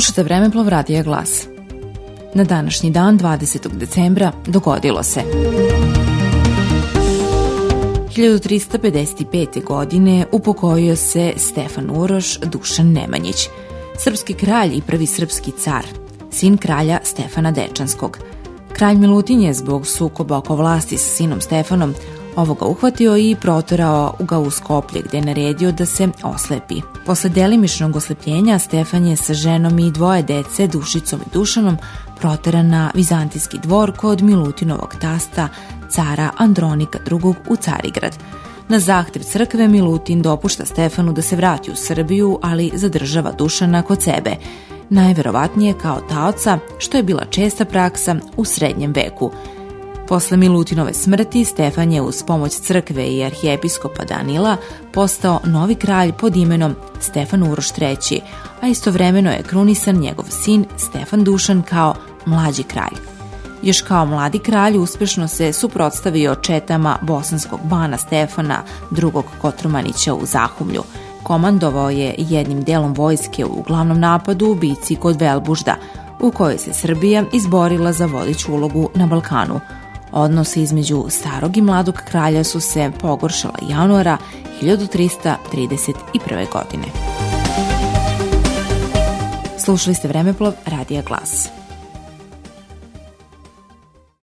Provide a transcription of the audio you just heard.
Slušate Vremeplov Radija Glas. Na današnji dan, 20. decembra, dogodilo se. 1355. godine upokojio se Stefan Uroš Dušan Nemanjić, srpski kralj i prvi srpski car, sin kralja Stefana Dečanskog. Kralj Milutin je zbog sukoba oko vlasti sa sinom Stefanom ovoga uhvatio i protorao ga u Skoplje gde je naredio da se oslepi. Posle delimičnog oslepljenja Stefan je sa ženom i dvoje dece, Dušicom i Dušanom, proteran na Vizantijski dvor kod Milutinovog tasta, cara Andronika II. u Carigrad. Na zahtev crkve Milutin dopušta Stefanu da se vrati u Srbiju, ali zadržava Dušana kod sebe, najverovatnije kao taoca, što je bila česta praksa u srednjem veku – Posle Milutinove smrti, Stefan je uz pomoć crkve i arhijepiskopa Danila postao novi kralj pod imenom Stefan Uroš III, a istovremeno je krunisan njegov sin Stefan Dušan kao mlađi kralj. Još kao mladi kralj uspešno se suprotstavio četama bosanskog bana Stefana II. Kotromanića u Zahumlju. Komandovao je jednim delom vojske u glavnom napadu u bici kod Velbužda, u kojoj se Srbija izborila za vodiću ulogu na Balkanu – Odnosi između starog i mladog kralja su se pogoršala januara 1331. godine. Slušali ste Vremeplov Radija Glas.